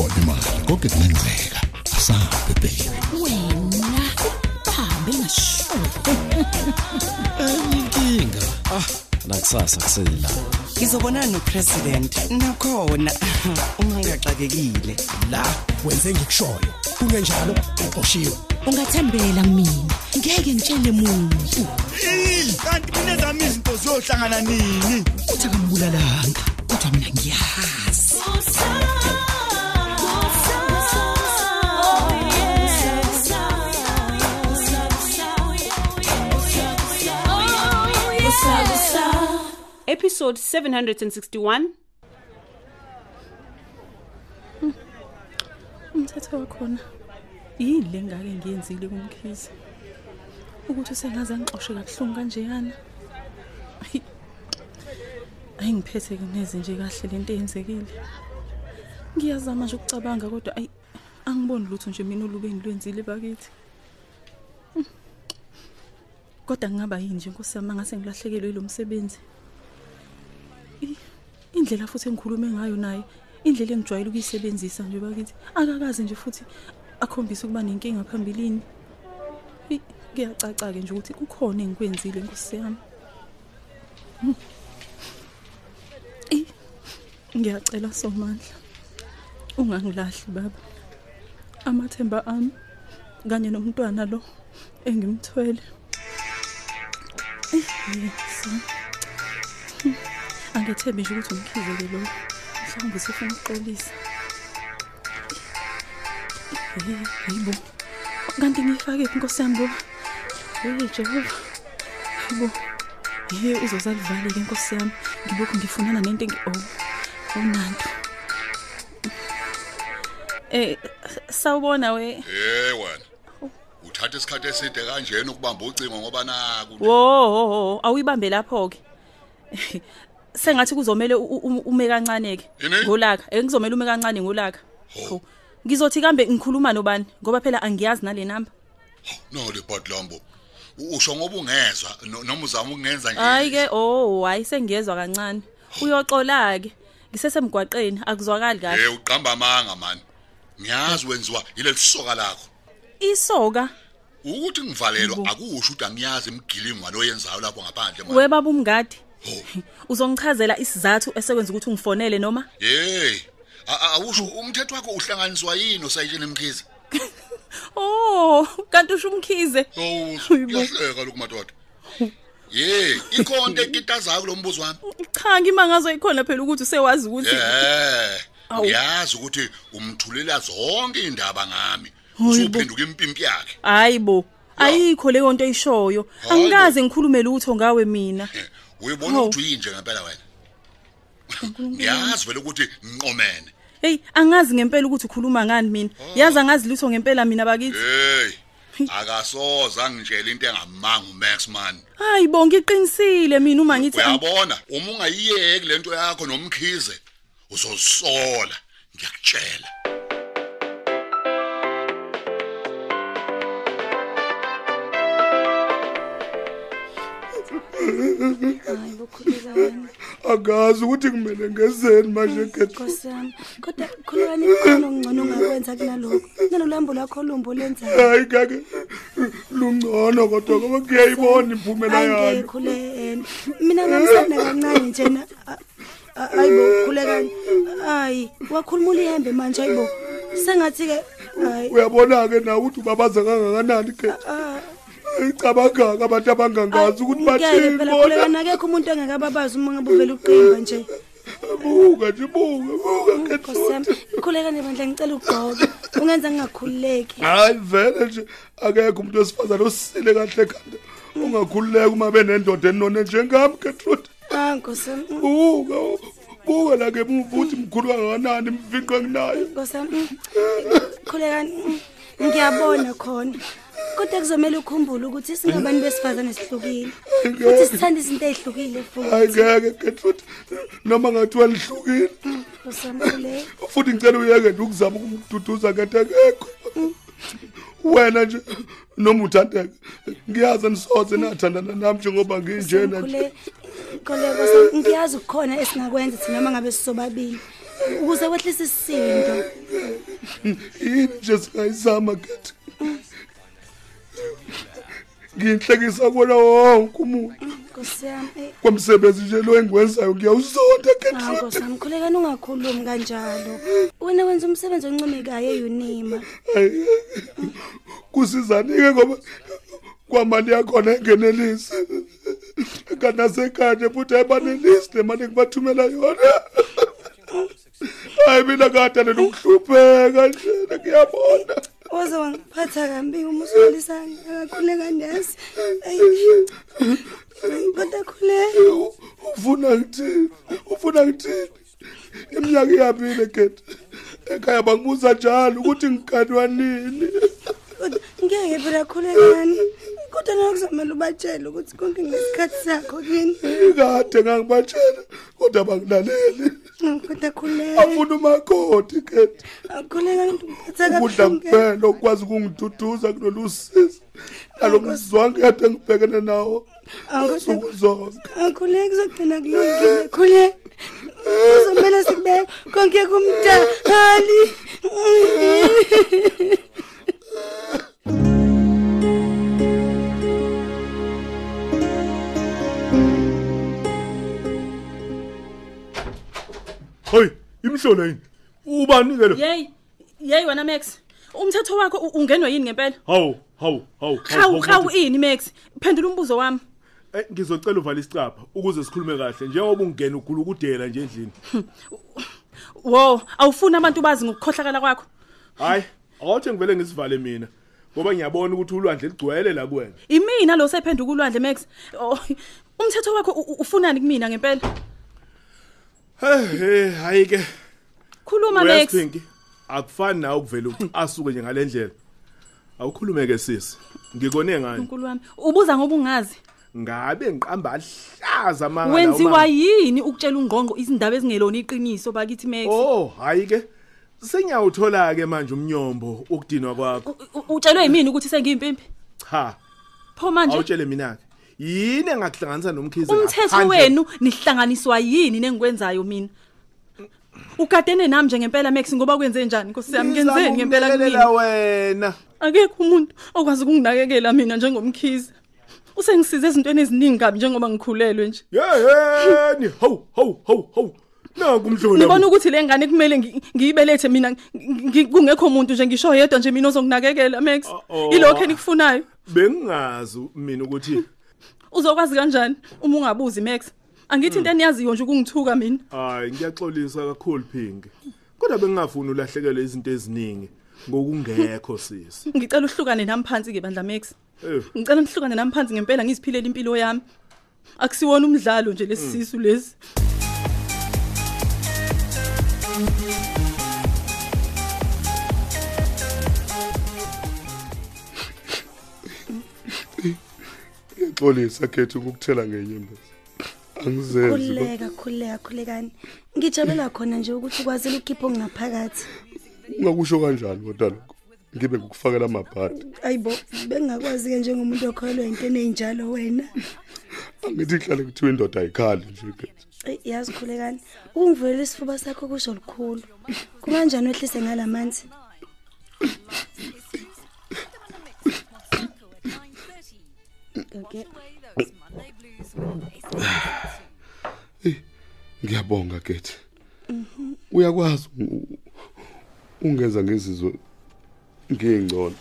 iyona imali konke kungenzeka asabe baby wena hambe ngasho inkinga ah nakusasa kusela ngizobonana nopresident nakhona. Ungangaxakekile. La wenze ngikushoyo. Kungenjalo uqoshiwe. Ungathembela mina. Ngeke ngitshele muntu. Kanti mina zami izinto ziyohlangana nini? Uthi akambulalanga. Kodwa mina ngiyazi. Episode 761 umthetho wakhona. Yini le ngake ngiyenzile kumkhizi ukuthi sengaze ngixoxe kabuhlungu kanjeyana? Ayi, ayingiphethe neze nje kahle lento eyenzekile. Ngiyazama nje ukucabanga kodwa ayi angiboni lutho nje mina olube ngilwenzile bakithi. Hmm. kodwa ngingaba yini nje nkosi yami? Ngase ngilahlekelwe lo msebenzi. I- indlela futhi engikhulume ngayo naye indlela engijwayele ukuyisebenzisa nje bakithi akakazi nje futhi akhombisa ukuba nenkinga phambilini kuyacaca ke nje ukuthi kukhona engikwenzile nkosi yami Hmm. Ngiyacela somandla ungangilahli baba amathemba ami kanye nomntwana lo engimthwele Yesu. Hmm. Angethembi nje ukuthi umkhizeke lo mhlawumbe sifuna ukuxolisa Eh, hayibo kanti ngiyifake phi inkosi yami ngoba hey jehova hayibo ye uzozalivale ke inkosi yami ngilokhu ngifunana nento engi oh onanto eh sawubona we hey wena uthatha isikhathi eside kanjena ukubamba ucingo ngoba naku nje. wo awuyibambe lapho ke sengathi kuzomela u- u- ume kancane ke Yini? ngolaka. Eh kuzomela ume kancane ngolaka. Hawu. ngizothi kambe ngikhuluma nobani? Ngoba phela angiyazi nale number. No le bhadlambo usho ngoba ungezwa no- noma uzama ukungenza nje hayi ke oh hayi sengiyezwa kancane. Uyoxola ke ngisesemgwaqeni akuzwakali kahle. Hey uqamba amanga man. Ngiyazi wenziwa ile lisoka lakho. Isoka? Ukuthi ngivalelwa Yebo. akusho ukuthi angiyazi imgilingo ngaloyenzayo lapho ngaphandle man. We baba umngadi. Oh. uzongichazela isizathu esekwenza ukuthi ungifonele noma? Hey awusho umthetho wakho uhlanganiswa yini osayitshena emkhizi oh kanti usho umkhize. Uyahleka lokhu madoda. Ye ikhonto ekitazayo lo mbuzo wami. Cha ngimangazo ikhona phela ukuthi usewazi ukuthi Eh, uyazi ukuthi umthulela zonke indaba ngami. Usuphenduka impimpi yakhe. hayibo ayikho leyo nto eyishoyo. Angikaze ngikhulume lutho ngawe mina. Uyibona ukuthi uyinje ngempela wena. Ngiyazi vele ukuthi ngiqomene. hey angazi ngempela ukuthi ukhuluma ngani mina yazi angazi lutho ngempela mina bakithi Hey. Akasoza ngitshela into engamanga uMax man. hayibo ngiqinisile mina uma ngithi Uyabona, uma ungayiyeki lento yakho nomkhize, uzosola. Ngiyakutshela. Hayi bokhulekani akazi ukuthi kumele ngezeni manje yami kodwa khulekani khona okungcono ongakwenza kunalokho? Nalolambo lakho lumbo lenzayo hayi kake lungcono kodwa ngoba kuyayibona impumela hayi yalo ngekhulekeni mina ngamsanda kancane njena hayibo khulekani hayi wakhuluma ulihembe manje hayibo sengathi-ke hayi. Uyabona-ke nawe ukuthi ubabaza kangakanani ke ah, icabangaka abantu abangangazi ukuthi ngeke bathini phela bona. khulekani akekho umuntu engekababazi uma ngabe uvela uqimba nje. Buka nje buka buka nkosi Gertrude yami khulekani bandla ngicela ugqoke ungenza ngingakhululeki. Hayi vele nje akekho umuntu wesifazane osile kahle ekhanda ungakhululeka uma benendoda enone njengami Gertrude ah nkosi yami. Mm, buka buka la ke ukuthi mkhulu kangakanani imvinqo enginayo. Nkosi yami mm, khulekani mm, ngiyabona khona. Kodwa kuzomela ukhumbule ukuthi singabantu besifazane sihlukile futhi sithanda izinto ey'hlukile hayi futhi ngeke Gertrude noma ngathiwa lihlukile nkosi yami khuleka futhi ngicela uyeke nje ukuzama ukumduduza ngento ekekho wena nje noma uthandeka ngiyazi nisoze nathandana nami njengoba nginjena nje. Khule- khuleka nkosi yami, ngiyazi ukukhona esingakwenza thina uma ngabe sisobabili. Ukuze wehlise isisindo. Yini nje singayizama kethi nginhlekisa kona wonke umuntu. Nkosi yami. Eh, kwamsebenzi nje lo engikwenzayo ngiyawuzonda hawu kethi nkosi yami khulekani ungakhulumi kanjalo. Wena wenza umsebenzi oncomekayo eyunima. Hayi, kusizanike ngoba kwamali yakhona engenelisi? Kanti nasekade futhi ayibanelisi nemali engibathumela yona. Hayi mina kade nenokuhlupheka njena ngiyabona oze wangiphatha kambi uma usolisana akakhuleka nesi kodwa khuleka ufuna ngithini? Ufuna ngithini? Iminyaka iyabile kete ekhaya bangibuza njalo ukuthi ngikanwa nini kodwa ngeke phela khulekani kodwa nakuzomela ubatshele ukuthi konke ngesikhathi sakho kini. Kade ngangibatshela kodwa bangilaleli. Kodwa khuleka. Afuna umakoti kete akhuleka ngiphatha ukudla kabuhlungu. Kuphela okwazi ukungiduduza kulolu sizi nalo mzwangu kade ngibhekene nawo. Nsuku zonke. Akhuleka kuzogcina kulungile. Khuleka. Kuzomela sikubeka konke kumdali Hoy, imhlola yini? Ubani ke lo? Yey, yey wena Max. Umthetho wakho ungenwe yini ngempela? Hawu, hawu, hawu. Hawu hawu ini Max? Phendula umbuzo wami. Eh ngizocela uvale isicapha ukuze sikhulume kahle njengoba ungena ugula ukudela nje endlini. Wo, awufuni abantu bazi ngokukhohlakala kwakho. Hayi, awuthi ngivele ngisivale mina. Ngoba ngiyabona ukuthi ulwandle ligcwele la kuwena. Imina lo sephenduka ulwandle Max. Oh, umthetho wakho ufunani kumina ngempela? Hey, hayi ke. Khuluma Max. Uyasiphinki. Akufani nawe ukuvela asuke nje ngalendlela. Awukhulume ke sisi. Ngikone ngani? uNkulunkulu wami. Ubuza ngoba ungazi. Ngabe ngiqamba ahlaza manga Wenziwa yini ukutshela ungqongo izindaba ezingelona iqiniso bakithi Max? Oh, hayi ke. Senyawuthola ke manje umnyombo ukudinwa kwakho. Utshelwe yimini ukuthi sengiyimpimpi? Cha, Pho manje awutshele mina ke. Yini engakuhlanganisa nomkhize umthetho wenu nihlanganiswa yini nengikwenzayo mina? Ugadene nami nje ngempela Max ngoba kwenze njani Nkosi yami ngenzeni ngempela kumina kumina? wena. Akekho umuntu okwazi ukunginakekela mina njengomkhize. Usengisize ezintweni eziningi kabi njengoba ngikhulelwe nje. Yeheni, hawu hawu hawu hawu. Naku umhlola. Ngibona ukuthi le ngane kumele ngi- ngiyibelethe mina ngi- ngi- kungekho umuntu nje ngisho yedwa nje mina ozonginakekela Max. oh. Ilokho enikufunayo. bengingazi mina ukuthi Uzokwazi kanjani uma ungabuzi Max? Angithi into eniyaziyo nje ukungithuka mina. hayi ngiyaxolisa kakhulu Phinki. Kodwa bengingafuni ulahlekelwe izinto eziningi ngokungekho sisi. Ngicela uhlukane nami phansi ke bandla Max. Eh, Ngicela nihlukane nami phansi ngempela ngiziphilela impilo yami. Akusiwona umdlalo nje lesisisu lesi. Ngiyaxolisa khethe ukukuthela ngenye imbezi angizenzi khuleka khuleka khulekani. Ngijabulela khona nje ukuthi ukwazile ukukhipha okungaphakathi. Ungakusho kanjani kodwa lokho? Ngibe ngikufakela amabhadi. Ayibo bengingakwazi-ke njengomuntu okholwa entweni ey'njalo wena. Angithi kuhlale kuthiwa indoda ayikhali nje khethe Eyi, yazi khulekani. Ukungivulela isifuba sakho kusho lukhulu kunganjani wehlise ngala manzi Okay. ngiyabonga khethe uyakwazi u- ungenza ngezizwe ngiyingcono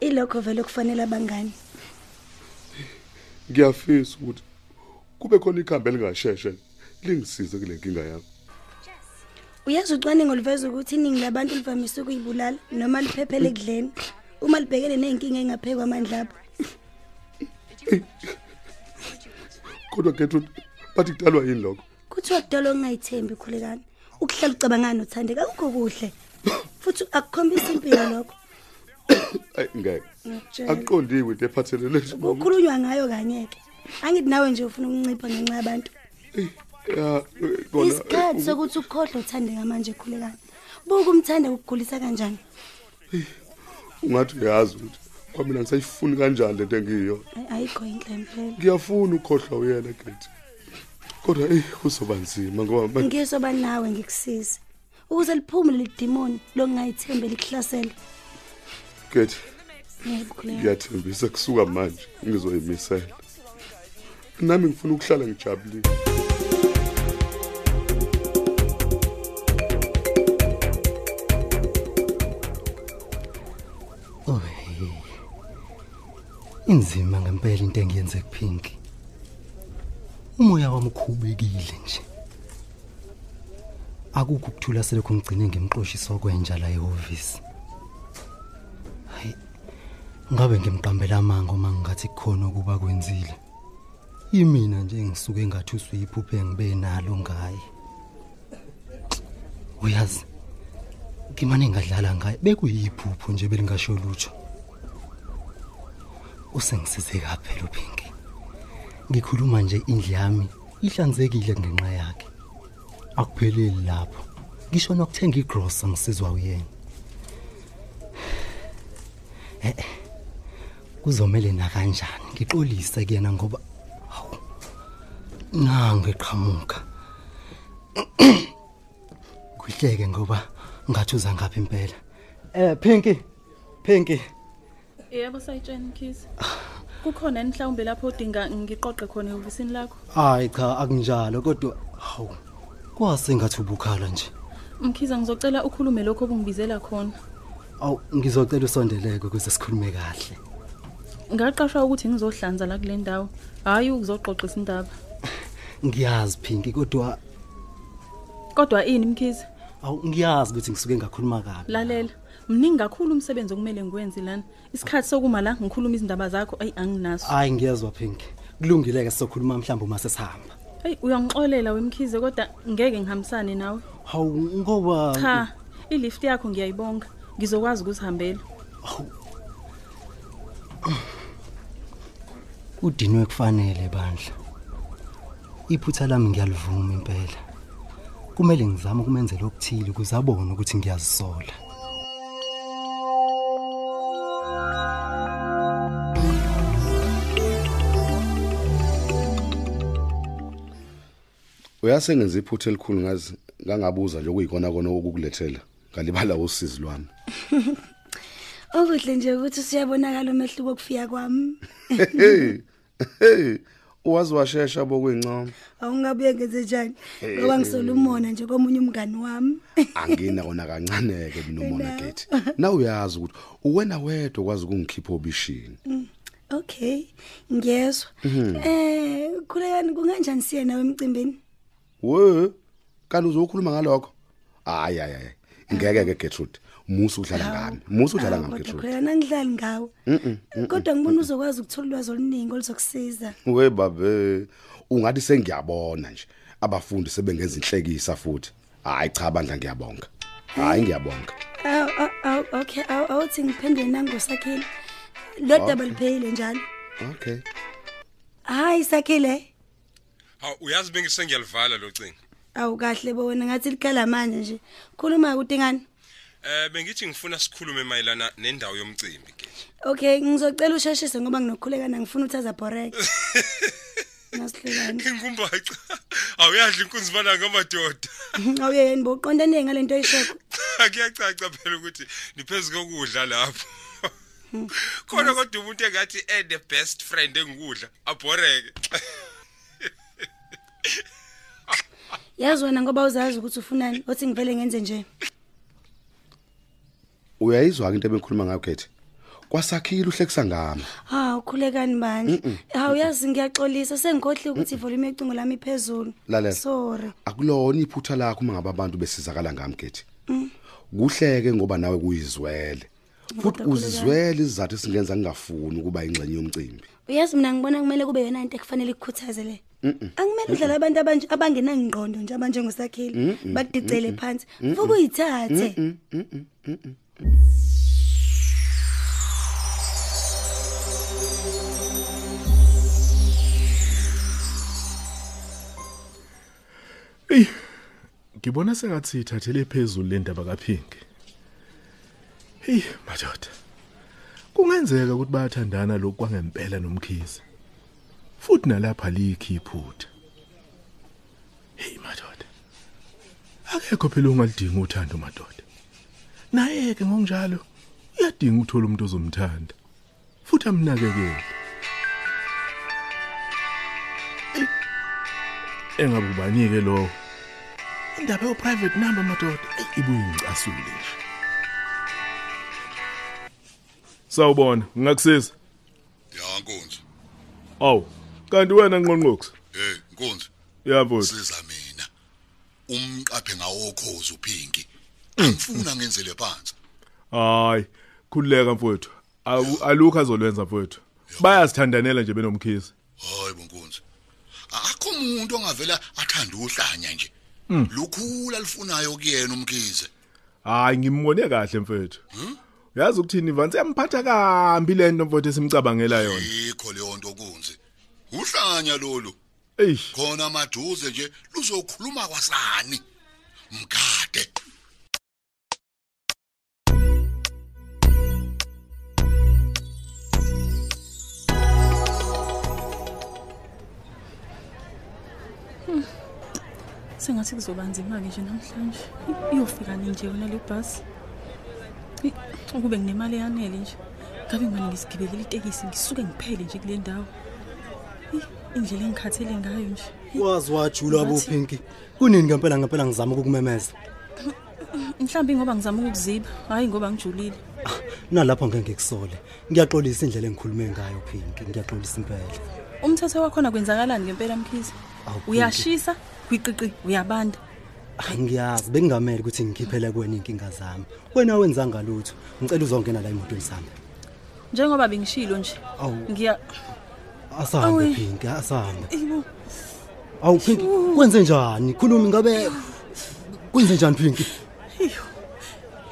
ilokho vele kufanele abangani. Ngiyafisa ukuthi kube khona ikhambi elingasheshe lingisize kule nkinga yami. Uyazi ucwaningo luveza ukuthi iningi labantu livamise ukuyibulala noma liphephele ekudleni. Uma libhekene ney'nkinga ey'ngaphekwa amandla abo. kodwa khethe bathi kudalwa yini lokho? Kuthiwa kudala okungayithembi khulekani. Ukuhlala ucabangani nothandeka akukho kuhle. Futhi akukhombisa impilo lokho. Ayi ngeke. Ngiyakutshela akuqondiwe into ephathelele nje ngoba- kukhulunywa ngayo kanye-ke. Angithi nawe nje ufuna ukuncipha ngenxa yabantu. Ya eh, kona isikhathi sokuthi ukhohlwe uthandeka manje khulekani. Buke umthanda kukugulisa kanjani? Ungathi uyazi ukuthi kwamina ngisayifuni kanjani lento engiyiyona Ayi, ayikho yinhle impela. Ngiyafuna ukukhohlwa uyena khethe kodwa eyi kuzoba nzima ngoba manje ngizoba nawe ngikusize. Ukuze liphume leli demon lokungayithembe likuhlasela Kethi yebo khuleka ngiyathembisa kusuka manje ngizoyimisela. Nami ngifuna ukuhlala ngijabulile. Inzima ngempela into engiyenze kuPinki. Umoya wami ukhubekile nje. Akukho ukuthula selokhu ngigcine ngimqoshisa kwenja la ehhovisi. Hayi. Ngabe ngimqambela amanga uma ngathi kukhona ukuba kwenzile. Yimina nje ngisuke ngathi usuyiphuphe ngibe nalo ngaye. Uyazi ngimane ngadlala ngaye bekuyiphupho nje belingasho lutho. Usengisize kaphela uPinki. Ngikhuluma nje indle yami ihlanzekile ngenxa yakhe. Akupheleli lapho. Ngisho nokuthenga igrocery ngisizwa uyena. Eh eh. Kuzomela na kanjani ngixolise kuyena ngoba hawu, nange qhamuka. Kuhleke ngoba ngathi uza ngaphi impela. Eh Pinky. Pinky. Yebo sayitshena Mkhize. Kukhona yini mhlawumbe lapho udinga ngiqoqe khona ehhovisini lakho? Hayi cha akunjalo kodwa hawu. Kwase ngathi ubukhala nje. Mkhize ngizocela ukhulume lokho obungibizela khona. Aw ngizocela usondeleke ukuze sikhulume kahle. Ngaqashwa ukuthi ngizohlanza la kule ndawo, hayi ukuzoxoxisa indaba. Ngiyazi Pinky kodwa Kodwa ini Mkhize? Aw ngiyazi ukuthi ngisuke ngakhuluma kabi. Lalela. Mningi kakhulu umsebenzi okumele ngikwenze lana. Isikhathi sokuma la ngikhuluma izindaba zakho ayi anginaso. Hayi ngiyezwa Pinky. Kulungile ke sizokhuluma mhlawumbe uma sesihamba. Hey uyangixolela wemkhize kodwa ngeke ngihambisane nawe. Hawu ngoba Cha, ilift yakho ngiyayibonga. Ngizokwazi ukusihambela. udinwe kufanele bandla. Iphutha lami ngiyalivuma impela. Kumele ngizame ukumenzela okuthile ukuze abone ukuthi ngiyazisola. Uyasengenza iphutha elikhulu ngazi ngangabuza nje kuyikona kona ukukulethela. Ngalibala usizi lwami. okuhle nje ukuthi siyabonakala umehluko okufika kwami Hey. Hey. Uwazi washesha bokuyincomo. awungabuye ngenze njani ngoba ngisola umona nje komunye umngani wami Angina kona kancane ke mina umona gate. Na uyazi ukuthi uwena wedwa kwazi ukungikhipha obishini. okay ngiyezwa eh khulekani kunganjani siye nawe emcimbini We, kanti uzokhuluma ngalokho? Hayi hayi hayi. Ngeke ke Gertrude. Musu udlala ngami. Musu udlala ngami Kodwa Gertrude. khulekani angidlali ngawe kodwa ngibona uzokwazi ukuthola ulwazi oluningi oluzokusiza We babe, ungathi sengiyabona nje. Abafundi sebengenza inhlekisa futhi. Hayi cha bandla ngiyabonga. Hayi ngiyabonga. Aw aw, aw okay aw awuthi ngiphendule nangosakhile lo daba lipheyile njalo Okay. hayi sakhile Hawu uyazi bengise ngiyalivala lo cingo. awu kahle bo wena ngathi likhala manje nje khuluma ukuthi ngani Eh bengithi ngifuna sikhulume mayelana nendawo yomcimbi ke. okay ngizocela usheshise ngoba nginokhulekana ngifuna uthaza borek nasihlekani Ngingumbaca. Awuyadla inkunzi bana ngamadoda. awuyeni bo uqondane ngalento oyishoko Akuyacaca phela ukuthi niphezulu kokudla lapho. Khona kodwa umuntu engathi eh the best friend engikudla abhoreke. yazi wena ngoba uzazi ukuthi ufunani othi ngivele ngenze nje Uyayizwa ke into ebengikhuluma ngayo Kate? Kwasakhile uhlekisa ngami. ha ukhulekani manje? Ha uyazi ngiyaxolisa. Sengikhohle ukuthi ivolume yecingo lami iphezulu. Lalela. sorry. Akulona iphutha lakho uma ngabe abantu besizakala ngami Kate. Kuhleke ngoba nawe kuyizwele. Futhi uzizwele izizathu esingenza ngingafuni ukuba ingxenye yomcimbi. uyazi mina ngibona kumele kube yona into ekufanele ikukhuthaze le angimele udlala abantu abanje abangenangqondo nje abanjengosakhile. Bakudicele phansi. Futhi uyithathe. Ey, ngibona sengathi sithathele phezulu le ndaba kaPhinki. Hey, madoda. Kungenzeka ukuthi bayathandana lokhu kwangempela nomkhize. Futhi nalapha likhi iphutha. Hey madoda. akekho phela ongalidinga uthando madoda naye ke ngokunjalo uyadinga uthola umuntu ozomthanda. Futhi amnakekele. Eh, engabe ubanike lo indaba yo private number madoda. Eyi, ibuye ngicasule nje. Sawubona ngakusiza ya nkonzo Aw kanti wena nqonqokusa hey nkonzo yabo. Siza mina. Umqaphe ngawokhozi uphinki. Angifuna ngenzele phansi. Hayi khulileka mfowethu. Alukho azolwenza mfowethu. Bayazithandanela nje benomkhizi hayi bonkonzo akho umuntu ongavela athanda uhlanya nje. Mm. lukhula lifunayo kuyena umkhize. Hayi ngimbone kahle mfowethu. Uyazi ukuthini ivansi yamphatha kambi lento mfowethu esimcabangela yona. Yikho leyo nto kunzi uhlanya lolu. Eish. Khona amaduze nje luzokhuluma kwasani. Mgade. Sengathi kuzoba nzima-ke nje namhlanje. Iyofika nini nje yona le bhasi. Eyi, ukube nginemali eyanele nje. Ngabe ngimane ngisigibelela itekisi ngisuke ngiphele nje kule ndawo? Eyi, indlela engikhathele ngayo nje. Wazi wajula bophinki kunini ngempela ngempela ngizama ukukumemeza? Mhlawumbe ngoba ngizama ukukuziba hhayi ngoba ngijulile. Nalapho ngeke ngikusole. Ngiyaxolisa indlela engikhulume ngayo phinki ngiyaxolisa impela. Umthetho wakhona kwenzakalani ngempela mkhizi Awu, Pinky. uyashisa? Kwiqiqi uyabanda Hayi, ngiyazi. Bengingamele ukuthi ngikhiphele kuwena inkinga zami. Wena wenzanga lutho ngicela uzongena la emotweni sami. Njengoba bengishilo nje Awu. ngiya asahambe Awu. phinki asahambe. Ibo, awu phinki kwenze njani? Khulumi ngabe kwenze njani phinki iyo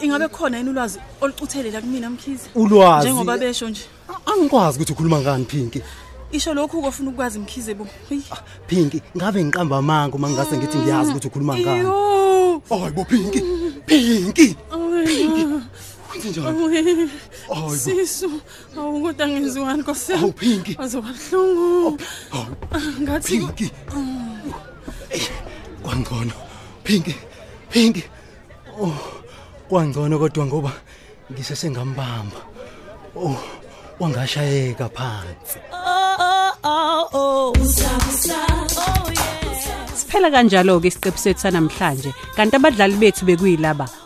ingabe khona yini ulwazi olucuthelela kumina mkhizi Ulwazi? njengoba besho nje. Angikwazi ukuthi ukhuluma ngani phinki isho lokhu kofuna ukwazi mkhize bo Eyi. phinki ngabe ngiqamba amanga uma ngingase ngithi ngiyazi ukuthi ukhuluma ngani Iyo. hayi bo phinki phinki Awena. Kwenze njani? Awena. Hayi bo. sisu awu kodwa ngenziwani nkosi Awu, Pinky. azoba buhlungu ngathi Pinky. kwangcono phinki phinki oh kwangcono kodwa ngoba ngisheshe ngambamba oh wangashayeka phansi Siphela kanjalo ke isiqephu sethu sanamhlanje kanti abadlali bethu bekuyilaba.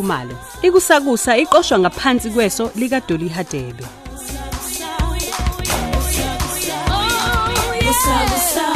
Khumalo. Ikusakusa iqoshwa ngaphansi kweso lika Dolly Hadebe. Usakusa